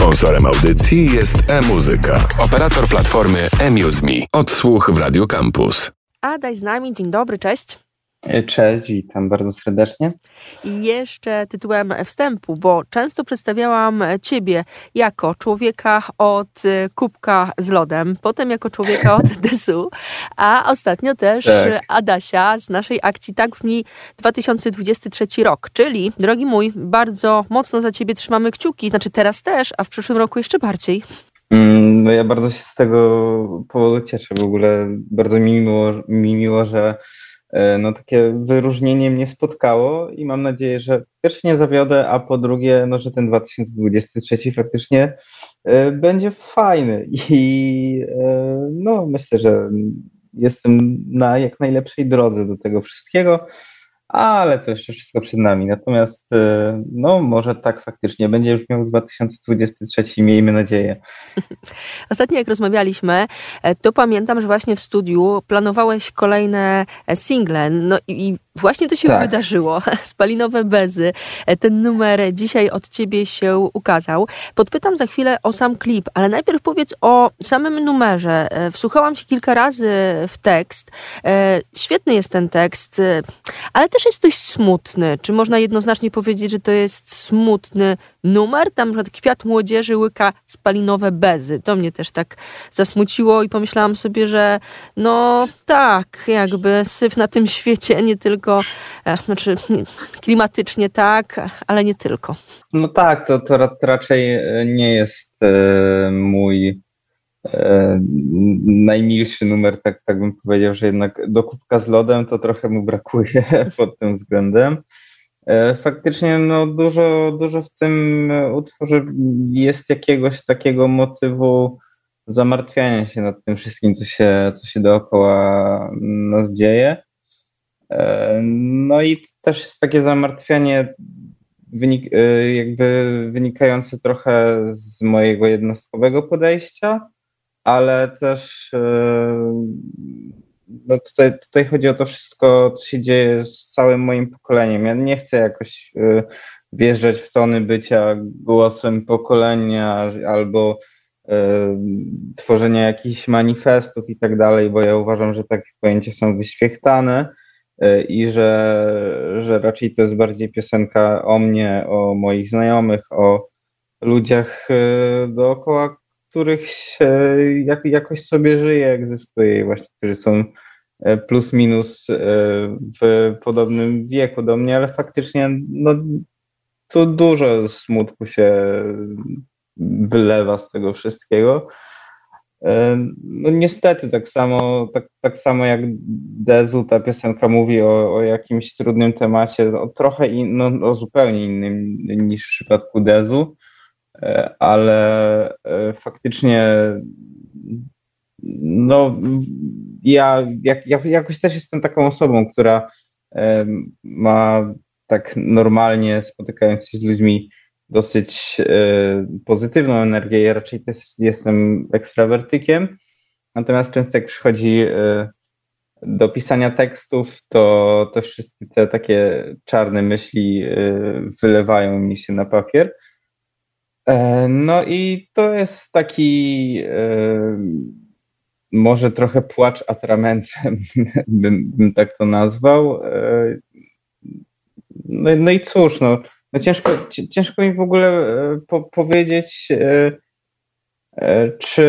Sponsorem audycji jest e-muzyka, operator platformy eMuseMe. Odsłuch w Radio Campus. Adaś z nami, dzień dobry, cześć. Cześć, witam bardzo serdecznie. I jeszcze tytułem wstępu, bo często przedstawiałam Ciebie jako człowieka od e, kubka z lodem, potem jako człowieka od desu, a ostatnio też tak. Adasia z naszej akcji Tak brzmi 2023 rok. Czyli, drogi mój, bardzo mocno za Ciebie trzymamy kciuki, znaczy teraz też, a w przyszłym roku jeszcze bardziej. Mm, no ja bardzo się z tego powodu cieszę. W ogóle bardzo mi miło, mi miło że no takie wyróżnienie mnie spotkało i mam nadzieję, że pierwsze nie zawiodę, a po drugie, no, że ten 2023 faktycznie e, będzie fajny. I e, no myślę, że jestem na jak najlepszej drodze do tego wszystkiego ale to jeszcze wszystko przed nami. Natomiast e, no może tak faktycznie będzie już miał 2023, miejmy nadzieję. Ostatnio jak rozmawialiśmy, e, to pamiętam, że właśnie w studiu planowałeś kolejne e, single, no i Właśnie to się tak. wydarzyło. Spalinowe bezy. Ten numer dzisiaj od ciebie się ukazał. Podpytam za chwilę o sam klip, ale najpierw powiedz o samym numerze. Wsłuchałam się kilka razy w tekst. Świetny jest ten tekst, ale też jest dość smutny. Czy można jednoznacznie powiedzieć, że to jest smutny numer? Tam że kwiat młodzieży łyka spalinowe bezy. To mnie też tak zasmuciło i pomyślałam sobie, że no tak, jakby syf na tym świecie nie tylko, e, znaczy klimatycznie tak, ale nie tylko. No tak, to, to raczej e, nie jest e, mój najmilszy numer, tak, tak bym powiedział, że jednak do kubka z lodem to trochę mu brakuje pod tym względem. Faktycznie no, dużo, dużo w tym utworze jest jakiegoś takiego motywu zamartwiania się nad tym wszystkim, co się, co się dookoła nas dzieje. No i też jest takie zamartwianie wynik, e, jakby wynikające trochę z mojego jednostkowego podejścia, ale też no tutaj, tutaj chodzi o to wszystko, co się dzieje z całym moim pokoleniem. Ja nie chcę jakoś y, wjeżdżać w tony bycia głosem pokolenia albo y, tworzenia jakichś manifestów i tak dalej, bo ja uważam, że takie pojęcia są wyświechtane y, i że, że raczej to jest bardziej piosenka o mnie, o moich znajomych, o ludziach dookoła, których się jak, jakoś sobie żyje, egzystuje i właśnie, którzy są e, plus minus e, w podobnym wieku do mnie, ale faktycznie no, tu dużo smutku się wylewa z tego wszystkiego. E, no niestety tak samo, tak, tak samo jak Dezu, ta piosenka mówi o, o jakimś trudnym temacie, o trochę in, no, o zupełnie innym niż w przypadku Dezu. E, ale e, faktycznie no ja jak, jak, jakoś też jestem taką osobą, która ma tak normalnie spotykając się z ludźmi dosyć pozytywną energię. Ja raczej też jestem ekstrawertykiem. Natomiast często jak przychodzi do pisania tekstów, to, to wszystkie te takie czarne myśli wylewają mi się na papier. E, no i to jest taki e, może trochę płacz atramentem, bym, bym tak to nazwał. E, no, no i cóż, no, no ciężko, ciężko mi w ogóle po, powiedzieć, czy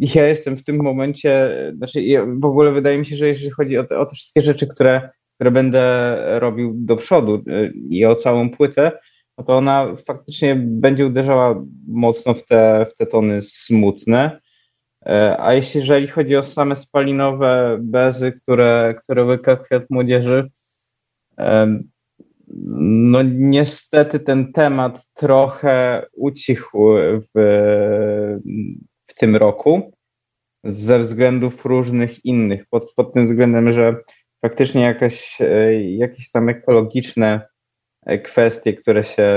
ja jestem w tym momencie, znaczy w ogóle wydaje mi się, że jeżeli chodzi o te, o te wszystkie rzeczy, które, które będę robił do przodu i o całą płytę, no to ona faktycznie będzie uderzała mocno w te, w te tony smutne. E, a jeżeli chodzi o same spalinowe bezy, które, które łyka kwiat młodzieży, e, no niestety ten temat trochę ucichł w, w tym roku ze względów różnych innych, pod, pod tym względem, że faktycznie jakaś, e, jakieś tam ekologiczne kwestie, które się,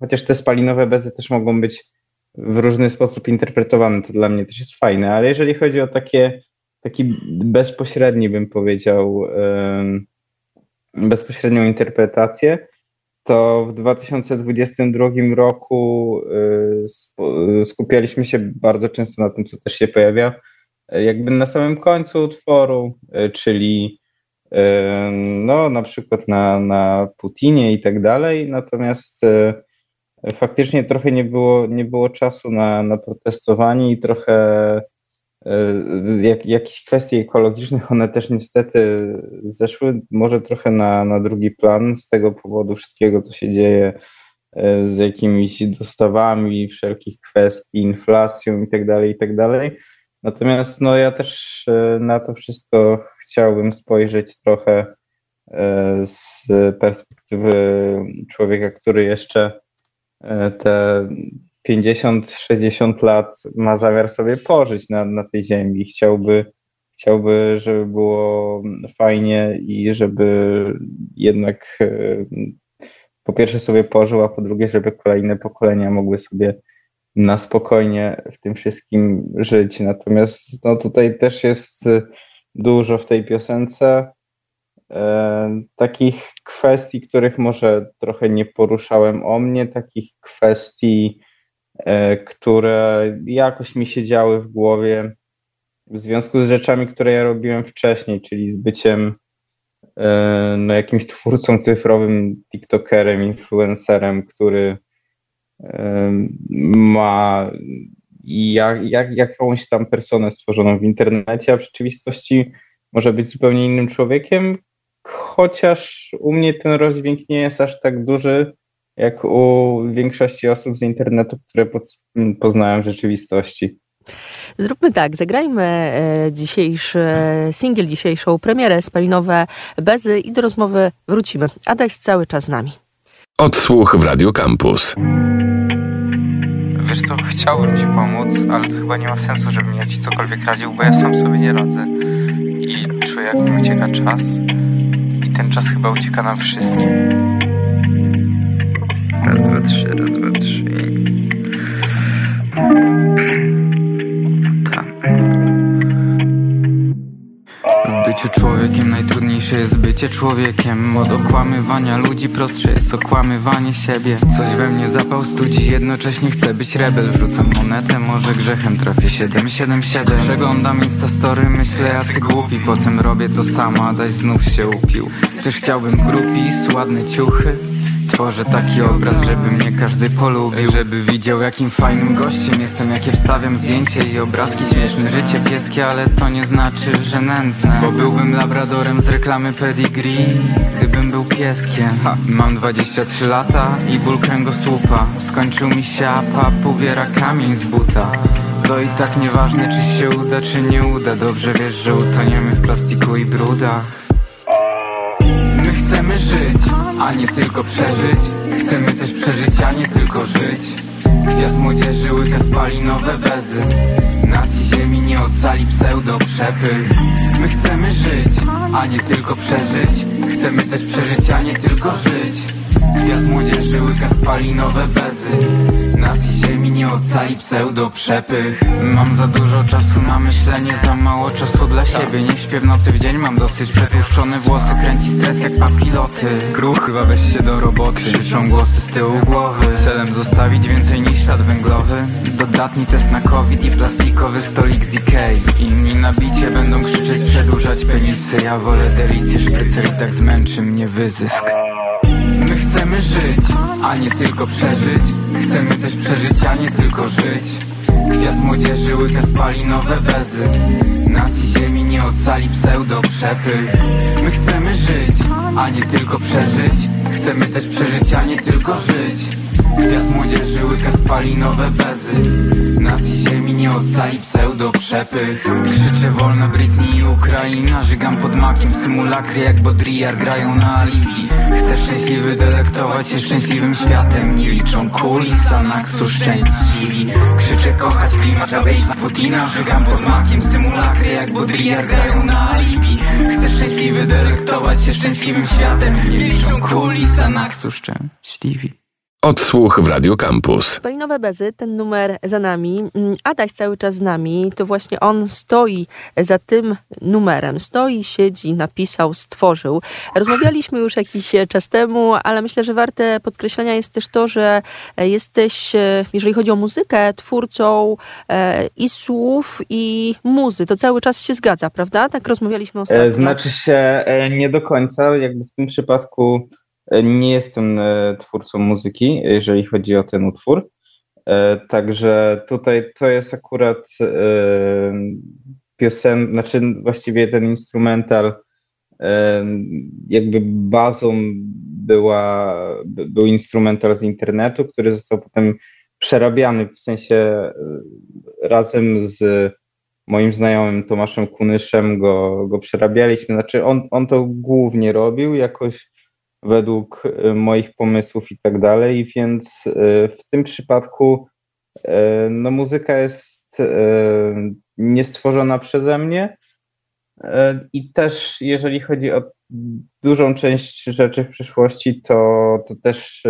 chociaż te spalinowe bezy też mogą być w różny sposób interpretowane, to dla mnie też jest fajne, ale jeżeli chodzi o takie, taki bezpośredni, bym powiedział, bezpośrednią interpretację, to w 2022 roku skupialiśmy się bardzo często na tym, co też się pojawia jakby na samym końcu utworu, czyli no na przykład na, na Putinie i tak dalej, natomiast faktycznie trochę nie było, nie było czasu na, na protestowanie i trochę jak, jakieś kwestie ekologiczne, one też niestety zeszły może trochę na, na drugi plan z tego powodu wszystkiego, co się dzieje e, z jakimiś dostawami wszelkich kwestii, inflacją i tak dalej, i tak. Natomiast no, ja też e, na to wszystko chciałbym spojrzeć trochę z perspektywy człowieka, który jeszcze E, te 50-60 lat ma zamiar sobie pożyć na, na tej ziemi. Chciałby, chciałby, żeby było fajnie i żeby jednak e, po pierwsze sobie pożył, a po drugie, żeby kolejne pokolenia mogły sobie na spokojnie w tym wszystkim żyć. Natomiast no, tutaj też jest dużo w tej piosence E, takich kwestii, których może trochę nie poruszałem o mnie, takich kwestii, które jakoś mi się działy w głowie w związku z rzeczami, które ja robiłem wcześniej, czyli z byciem e, no, jakimś twórcą cyfrowym, TikTokerem, influencerem, który ma jak, jak, jakąś tam personę stworzoną w internecie, a w rzeczywistości może być zupełnie innym człowiekiem, chociaż u mnie ten rozdźwięk nie jest aż tak duży, jak u większości osób z internetu, które poznałem w rzeczywistości. Zróbmy tak, zagrajmy e, dzisiejszy singiel, dzisiejszą premierę, spalinowe bezy i do rozmowy wrócimy. Adaś cały czas z nami. Odsłuch w Radio Campus. Wiesz co, chciałbym ci pomóc, ale to chyba nie ma sensu, żebym ja ci cokolwiek radził, bo ja sam sobie nie radzę. I czuję, jak mi ucieka czas ten czas chyba ucieka nam wszystkim. Dwa, trzy, raz, dwa, trzy. byciu człowiekiem najtrudniejsze jest bycie człowiekiem. Od okłamywania ludzi prostsze jest okłamywanie siebie. Coś we mnie zapał studzi, jednocześnie chcę być rebel. Wrzucam monetę, może grzechem trafię. 777 Przeglądam instastory, myślę jacy głupi. Potem robię to samo, a daś znów się upił. Też chciałbym grupis, ładne ciuchy Tworzę taki obraz, żeby mnie każdy polubił. Żeby widział jakim fajnym gościem jestem. Jakie wstawiam zdjęcie i obrazki. Śmieszne życie pieskie, ale to nie znaczy, że nędzne. Bo byłbym labradorem z reklamy pedigree Gdybym był pieskiem. Ha. Mam 23 lata i ból kręgosłupa. Skończył mi się apa, powiera kamień z buta. To i tak nieważne czy się uda czy nie uda. Dobrze wiesz, że utoniemy w plastiku i brudach chcemy żyć, a nie tylko przeżyć. Chcemy też przeżyć, a nie tylko żyć. Kwiat młodzieży łyka spalinowe bezy. Nas i ziemi nie ocali pseudo przepych My chcemy żyć, a nie tylko przeżyć. Chcemy też przeżyć, a nie tylko żyć Kwiat młodzieży łyka spalinowe bezy. Nas i ziemi nie ocali pseudo przepych. Mam za dużo czasu na myślenie, za mało czasu dla siebie. Nie śpię w nocy w dzień, mam dosyć. Przetłuszczone włosy Kręci stres jak papiloty. Ruch, chyba weź się do roboty. Krzyczą głosy z tyłu głowy. Celem zostawić więcej niż ślad węglowy. Dodatni test na covid i plastikowy stolik z Ikei. Inni na bicie będą krzyczeć, przedłużać penisy Ja wolę delicję, szprycer i tak zmęczy mnie wyzysk chcemy żyć, a nie tylko przeżyć. Chcemy też przeżyć, a nie tylko żyć. Kwiat młodzieży łyka spalinowe bezy. Nas i ziemi nie ocali pseudo przepych. My chcemy żyć, a nie tylko przeżyć. Chcemy też przeżyć, a nie tylko żyć Kwiat młodzieży łyka spalinowe bezy. Nas i ziemi nie ocali pseudo przepych. Krzyczę wolna Britney i Ukraina. Żygam pod makiem symulakry jak Bodriar grają na alibi. Chcę szczęśliwy delektować się szczęśliwym światem. Nie liczą kuli, Sanaksu szczęśliwi. Krzyczę kochać klimat, na Putina. Żygam pod makiem symulakry jak Bodriar grają na alibi. Chcę szczęśliwy delektować się szczęśliwym światem. Nie liczą kuli, Sanaksu szczęśliwi Odsłuch w Radio Campus. Spalinowe Bezy, ten numer za nami. Mm, Adaś cały czas z nami. To właśnie on stoi za tym numerem. Stoi, siedzi, napisał, stworzył. Rozmawialiśmy już jakiś czas temu, ale myślę, że warte podkreślenia jest też to, że jesteś, e, jeżeli chodzi o muzykę, twórcą e, i słów, i muzy. To cały czas się zgadza, prawda? Tak rozmawialiśmy ostatnio. Znaczy się nie do końca. Jakby w tym przypadku nie jestem e, twórcą muzyki, jeżeli chodzi o ten utwór. E, także tutaj to jest akurat e, piosen, znaczy właściwie ten instrumental jakby bazą była, był instrumental z internetu, który został potem przerabiany, w sensie razem z moim znajomym Tomaszem Kunyszem go, go przerabialiśmy. Znaczy on, on to głównie robił, jakoś według y, moich pomysłów i tak dalej, więc y, w tym przypadku y, no, muzyka jest niestworzona przeze mnie. I też jeżeli chodzi o dużą część rzeczy w przyszłości, to, to też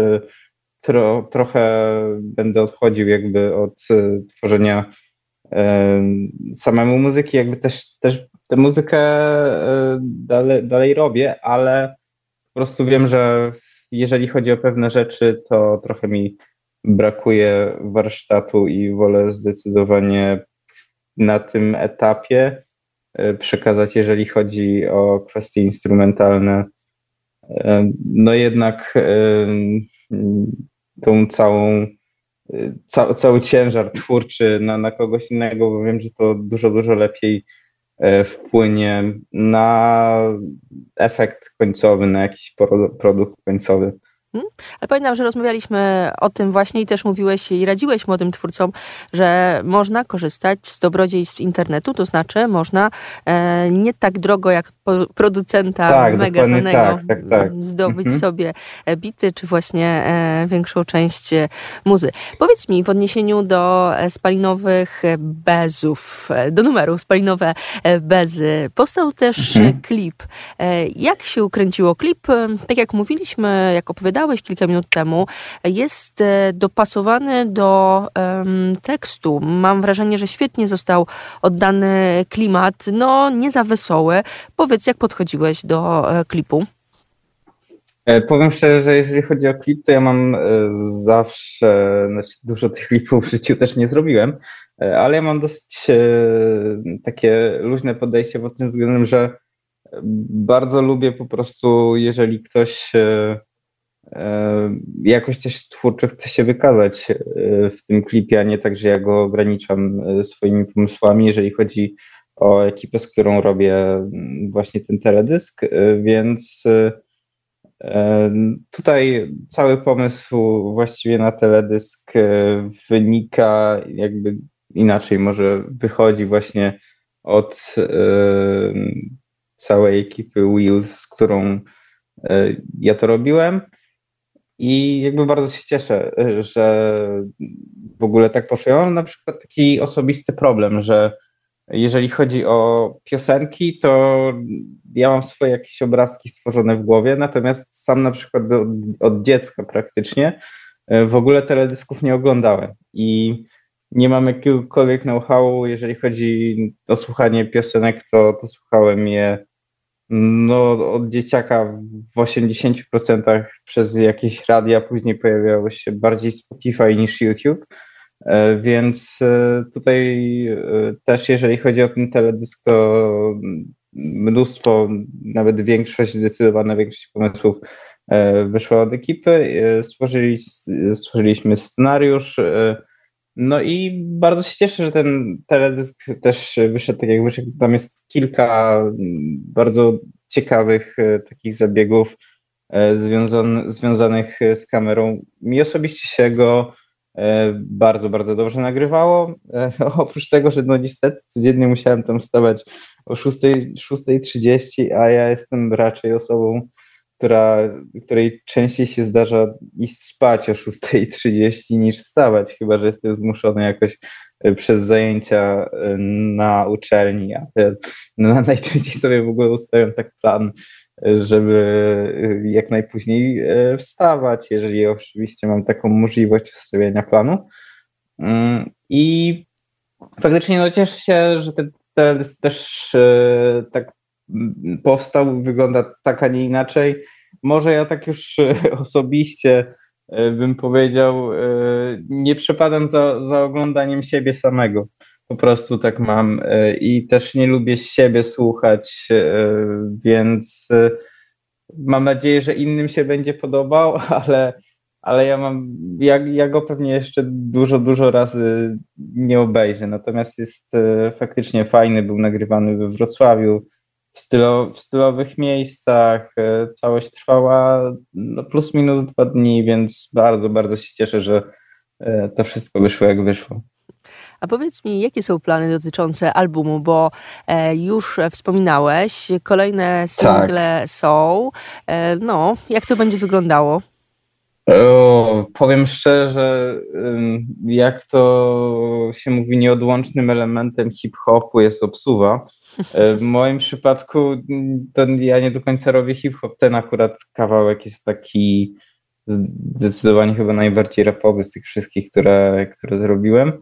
tro, trochę będę odchodził jakby od tworzenia samemu muzyki, jakby też, też tę muzykę dalej, dalej robię, ale po prostu wiem, że jeżeli chodzi o pewne rzeczy, to trochę mi brakuje warsztatu i wolę zdecydowanie na tym etapie e, przekazać, jeżeli chodzi o kwestie instrumentalne. E, no jednak e, tą całą, ca, cały ciężar twórczy na, na kogoś innego, bo wiem, że to dużo, dużo lepiej wpłynie na efekt końcowy, na jakiś produkt końcowy. Hmm? Ale pamiętam, że rozmawialiśmy o tym właśnie i też mówiłeś i radziłeś młodym twórcom, że można korzystać z dobrodziejstw internetu, to znaczy można e, nie tak drogo jak producenta tak, mega znanego tak, tak, tak. zdobyć mhm. sobie e, bity, czy właśnie e, większą część e, muzy. Powiedz mi w odniesieniu do e, spalinowych bezów, do numeru spalinowe bezy, powstał też mhm. klip. Jak się ukręciło klip? Tak jak mówiliśmy, jak opowiadaliśmy, opowiadałeś kilka minut temu, jest e, dopasowany do um, tekstu. Mam wrażenie, że świetnie został oddany klimat, no nie za wesoły. Powiedz, jak podchodziłeś do e, klipu? E, powiem szczerze, że jeżeli chodzi o klip, to ja mam zawsze, znaczy dużo tych klipów w życiu też nie zrobiłem, ale ja mam dosyć takie luźne podejście pod tym względem, że bardzo lubię po prostu, jeżeli ktoś jakoś też twórczo chcę się wykazać e, w tym klipie, a nie tak, że ja go ograniczam e, swoimi pomysłami, jeżeli chodzi o ekipę, z którą robię mm, właśnie ten teledysk, więc tutaj cały pomysł właściwie na teledysk wynika jakby inaczej, może wychodzi właśnie od całej ekipy Wheels, z którą ja to robiłem. I jakby bardzo się cieszę, y, że w ogóle tak poszło. Ja mam na przykład taki osobisty problem, że jeżeli chodzi o piosenki, to ja mam swoje jakieś obrazki stworzone w głowie, natomiast sam na przykład od, od dziecka praktycznie y, w ogóle teledysków nie oglądałem i nie mam jakiegokolwiek know-howu, jeżeli chodzi o słuchanie piosenek, to, to słuchałem je no, od dzieciaka w 80% przez jakieś radia, później pojawiało się bardziej Spotify niż YouTube. E, więc e, tutaj e, też, jeżeli chodzi o ten teledysk, to mnóstwo, nawet większość, zdecydowana większość pomysłów wyszła od ekipy. Stworzyli, stworzyliśmy scenariusz, no i bardzo się cieszę, że ten teledysk też wyszedł tak jak wyszedł. Tam jest kilka bardzo ciekawych e, takich zabiegów e, związan związanych z kamerą. Mi osobiście się go e, bardzo, bardzo dobrze nagrywało. Oprócz tego, że no niestety codziennie musiałem tam wstawać o 6.30, a ja jestem raczej osobą, która, której częściej się zdarza iść spać o 6.30 niż wstawać, chyba że jestem zmuszony jakoś przez zajęcia na uczelni, no, najczęściej sobie w ogóle ustawiam tak plan, żeby jak najpóźniej wstawać, jeżeli oczywiście mam taką możliwość ustawienia planu. Mm, I faktycznie no, cieszę się, że ten teledysk też tak powstał, wygląda tak, a nie inaczej. Może ja tak już osobiście E, bym powiedział, e, nie przepadam za, za oglądaniem siebie samego. Po prostu tak mam e, i też nie lubię siebie słuchać, więc mam nadzieję, że innym się będzie podobał, ale, ale ja mam, ja, ja go pewnie jeszcze dużo, dużo razy nie obejrzę. Natomiast jest faktycznie fajny, był nagrywany we Wrocławiu w, stylo, w stylowych miejscach. E, całość trwała no, plus minus dwa dni, więc bardzo, bardzo się cieszę, że e, to wszystko wyszło jak wyszło. A powiedz mi, jakie są plany dotyczące albumu, bo e, już wspominałeś, kolejne single tak. są. E, no, jak to będzie wyglądało? Powiem szczerze, jak to się mówi, nieodłącznym elementem hip-hopu jest obsuwa. E, w moim przypadku to ja nie do końca robię hip-hop. Ten akurat kawałek jest taki zdecydowanie chyba najbardziej rapowy z tych wszystkich, które, które zrobiłem.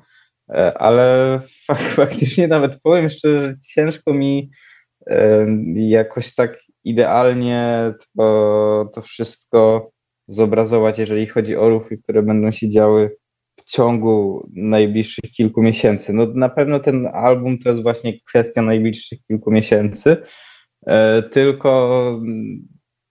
E, ale faktycznie nawet powiem szczerze, że ciężko mi jakoś tak idealnie to, to wszystko zobrazować, jeżeli chodzi o ruchy, które będą się działy w ciągu najbliższych kilku miesięcy. No na pewno ten album to jest właśnie kwestia najbliższych kilku miesięcy, e, tylko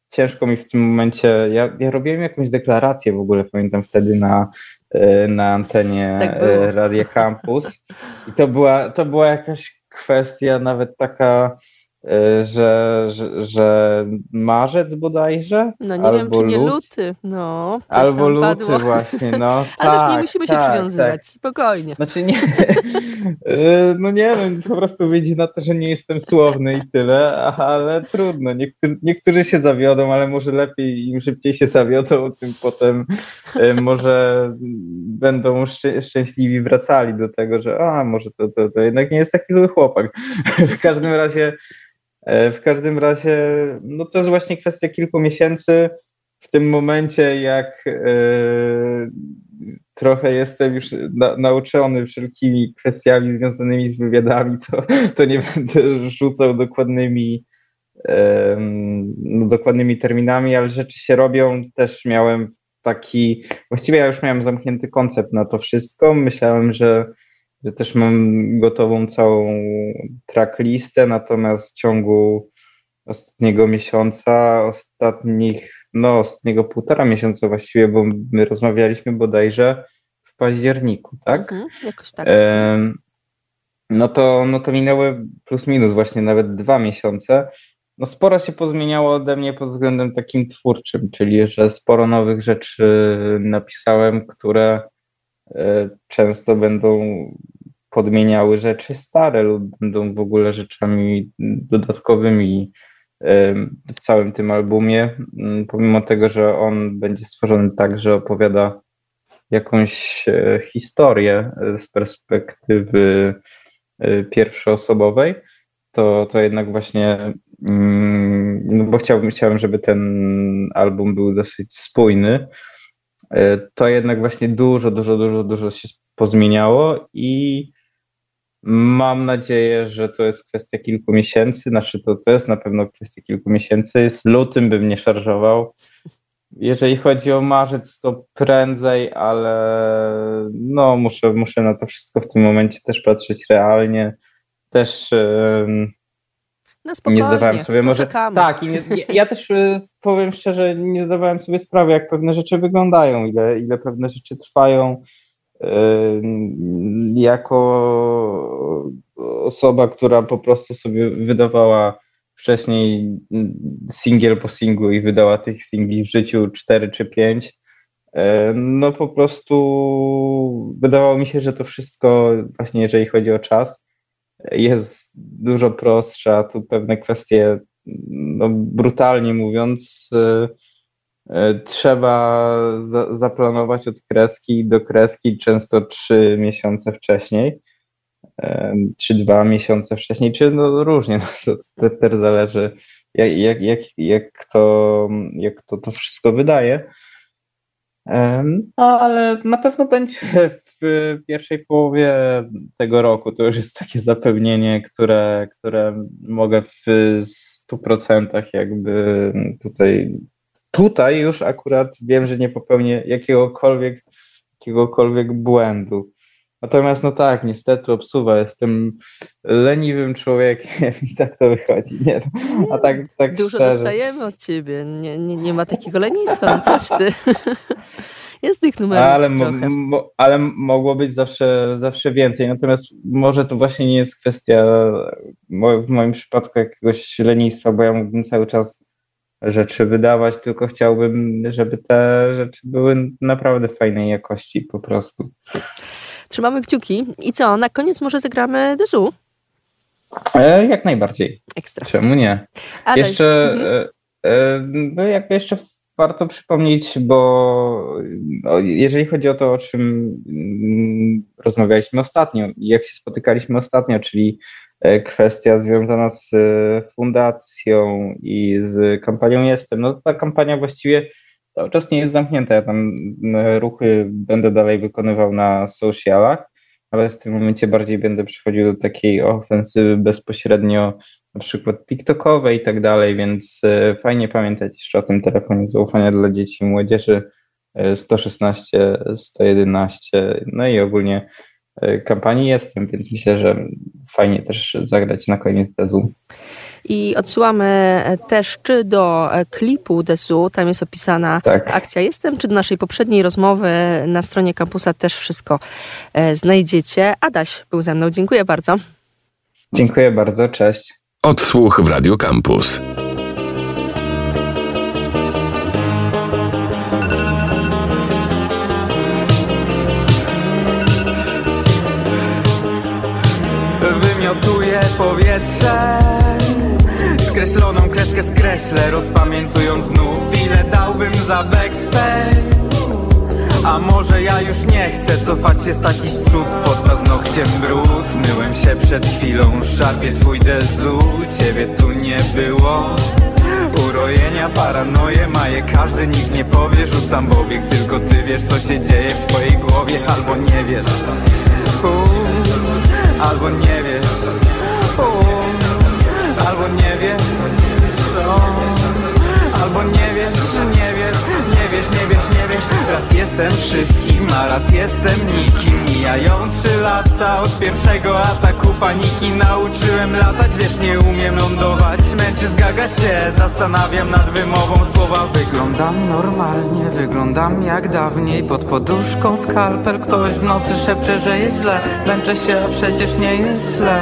ciężko mi w tym momencie, ja, ja robiłem jakąś deklarację w ogóle, pamiętam wtedy na, e, na antenie tak e, Radia Campus. I to była, to była jakaś kwestia nawet taka że, że, że marzec bodajże. No nie wiem, czy nie luty. No, albo luty padło. właśnie, no. Ale tak, już nie musimy tak, się przywiązywać, tak. spokojnie. Znaczy nie, y, no nie no, po prostu widzi na to, że nie jestem słowny i tyle, ale trudno. Niektórzy, niektórzy się zawiodą, ale może lepiej im szybciej się zawiodą, tym potem y, może będą szczę szczęśliwi wracali do tego, że a, może to, to, to jednak nie jest taki zły chłopak. w każdym razie w każdym razie, no to jest właśnie kwestia kilku miesięcy. W tym momencie, jak e, trochę jestem już na, nauczony wszelkimi kwestiami związanymi z wywiadami, to, to nie będę rzucał dokładnymi, e, no, dokładnymi terminami, ale rzeczy się robią. Też miałem taki, właściwie ja już miałem zamknięty koncept na to wszystko. Myślałem, że że też mam gotową całą tracklistę, natomiast w ciągu ostatniego miesiąca, ostatnich, no ostatniego półtora miesiąca właściwie, bo my rozmawialiśmy bodajże w październiku, tak? Mhm, jakoś tak. no, to, no to minęły plus minus właśnie nawet dwa miesiące. No sporo się pozmieniało ode mnie pod względem takim twórczym, czyli że sporo nowych rzeczy napisałem, które E, często będą podmieniały rzeczy stare lub będą w ogóle rzeczami dodatkowymi e, w całym tym albumie, mm, pomimo tego, że on będzie stworzony tak, że opowiada jakąś e, historię z perspektywy pierwszoosobowej, to, to jednak właśnie, mm, no bo chciałbym, chciałem, żeby ten album był dosyć spójny, E, to jednak właśnie dużo, dużo, dużo, dużo się pozmieniało i mam nadzieję, że to jest kwestia kilku miesięcy, znaczy to, to jest na pewno kwestia kilku miesięcy. Z lutym bym nie szarżował. Jeżeli chodzi o marzec, to prędzej, ale no muszę, muszę na to wszystko w tym momencie też patrzeć realnie. Też no spokojnie, nie zdawałem sobie może. Poczekamy. Tak, i nie, ja też e, powiem szczerze, nie zdawałem sobie sprawy, jak pewne rzeczy wyglądają, ile, ile pewne rzeczy trwają. E, jako osoba, która po prostu sobie wydawała wcześniej singiel po singlu i wydała tych singli w życiu 4 czy 5, e, no po prostu wydawało mi się, że to wszystko, właśnie jeżeli chodzi o czas, jest dużo prostsza. Tu pewne kwestie, no, brutalnie mówiąc, y, e, trzeba za, zaplanować od kreski do kreski często trzy miesiące wcześniej, czy dwa miesiące wcześniej, czy no różnie, no, to też zależy jak, jak, jak, jak, to, jak to, to wszystko wydaje. No, ale na pewno będzie w pierwszej połowie tego roku. To już jest takie zapewnienie, które, które mogę w 100% jakby tutaj, tutaj już akurat wiem, że nie popełnię jakiegokolwiek, jakiegokolwiek błędu. Natomiast no tak, niestety obsuwa, jestem leniwym człowiekiem i tak to wychodzi. Nie, a tak, tak Dużo szczerze. dostajemy od ciebie, nie, nie, nie ma takiego lenistwa, no coś ty. Jest tych numerów ale, mo, ale mogło być zawsze, zawsze więcej. Natomiast może to właśnie nie jest kwestia w moim przypadku jakiegoś lenistwa, bo ja mógłbym cały czas rzeczy wydawać, tylko chciałbym, żeby te rzeczy były naprawdę fajnej jakości po prostu. Trzymamy kciuki. I co, na koniec może zagramy Dezu? E, jak najbardziej. Ekstra. Czemu nie? jeszcze, mhm. e, e, no jakby jeszcze warto przypomnieć, bo no, jeżeli chodzi o to, o czym mm, rozmawialiśmy ostatnio, jak się spotykaliśmy ostatnio, czyli e, kwestia związana z e, fundacją i z kampanią Jestem, no ta kampania właściwie cały czas nie jest zamknięta. Ja tam ruchy będę dalej wykonywał na socialach, ale w tym momencie bardziej będę przechodził do takiej ofensywy bezpośrednio na przykład TikTokowe i tak dalej, więc e, fajnie pamiętać jeszcze o tym telefonie zaufania dla dzieci i młodzieży 116, e, 111, no i ogólnie e, kampanii jestem, więc myślę, że fajnie też zagrać na koniec Dezu. I odsyłamy też czy do klipu Desu, tam jest opisana tak. akcja Jestem, czy do naszej poprzedniej rozmowy na stronie kampusa też wszystko znajdziecie. Adaś był ze mną, dziękuję bardzo. Dziękuję bardzo, cześć. Odsłuch w Radio Campus. Wymiotuję powietrze Skreśloną kreskę skreślę Rozpamiętując znów Ile dałbym za backspace a może ja już nie chcę cofać się, stać iść przód Pod paznokciem brud. Myłem się przed chwilą, szarpie twój dezu. Ciebie tu nie było. Urojenia, paranoje maje. Każdy, nikt nie powie. Rzucam w obieg, tylko ty wiesz co się dzieje w twojej głowie. Albo nie wiesz. Uuu, Albo nie wiesz. Uuu, Albo nie wiesz jestem wszystkim, a raz jestem nikim. Mijają trzy lata od pierwszego ataku paniki Nauczyłem latać, wiesz, nie umiem lądować. Męczy zgaga się, zastanawiam nad wymową. Słowa Wyglądam normalnie, wyglądam jak dawniej. Pod poduszką skalpel, ktoś w nocy szepcze, że jest źle. Męczę się, a przecież nie jest źle.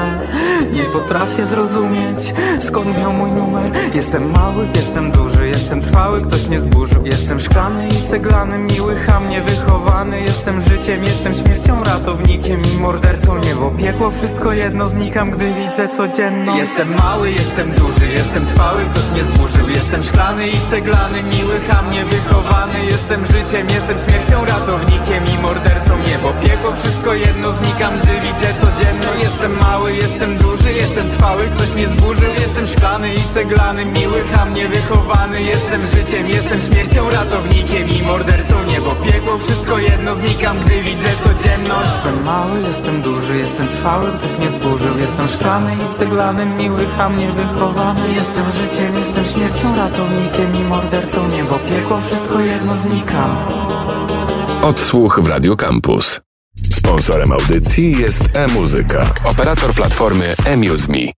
Nie potrafię zrozumieć, skąd miał mój numer. Jestem mały, jestem duży, jestem trwały, ktoś mnie zburzył. Jestem szklany i ceglany, miły, hamnie wychowany Jestem życiem, jestem śmiercią, ratownikiem i mordercą Niebo, piekło, wszystko jedno, znikam, gdy widzę codzienno Jestem mały, jestem duży, jestem trwały, ktoś mnie zburzył. Jestem szklany i ceglany, miły, hamnie wychowany. Jestem życiem, jestem śmiercią, ratownikiem i mordercą Niebo, piekło, wszystko jedno, znikam, gdy widzę codzienno Jestem mały, jestem duży, jestem trwały, ktoś mnie zburzył Jestem szklany i ceglany, miły, hamnie wychowany Jestem życiem, jestem śmiercią, ratownikiem i mordercą. Niebo, piekło, wszystko jedno, znikam, gdy widzę codzienność. Jestem mały, jestem duży, jestem trwały, ktoś mnie zburzył. Jestem szklany i ceglany, miły, hamnie wychowany Jestem życiem, jestem śmiercią, ratownikiem i mordercą. Niebo, piekło, wszystko jedno, znikam. Odsłuch w Radio Campus. Sponsorem audycji jest e-muzyka, operator platformy eMuseMe.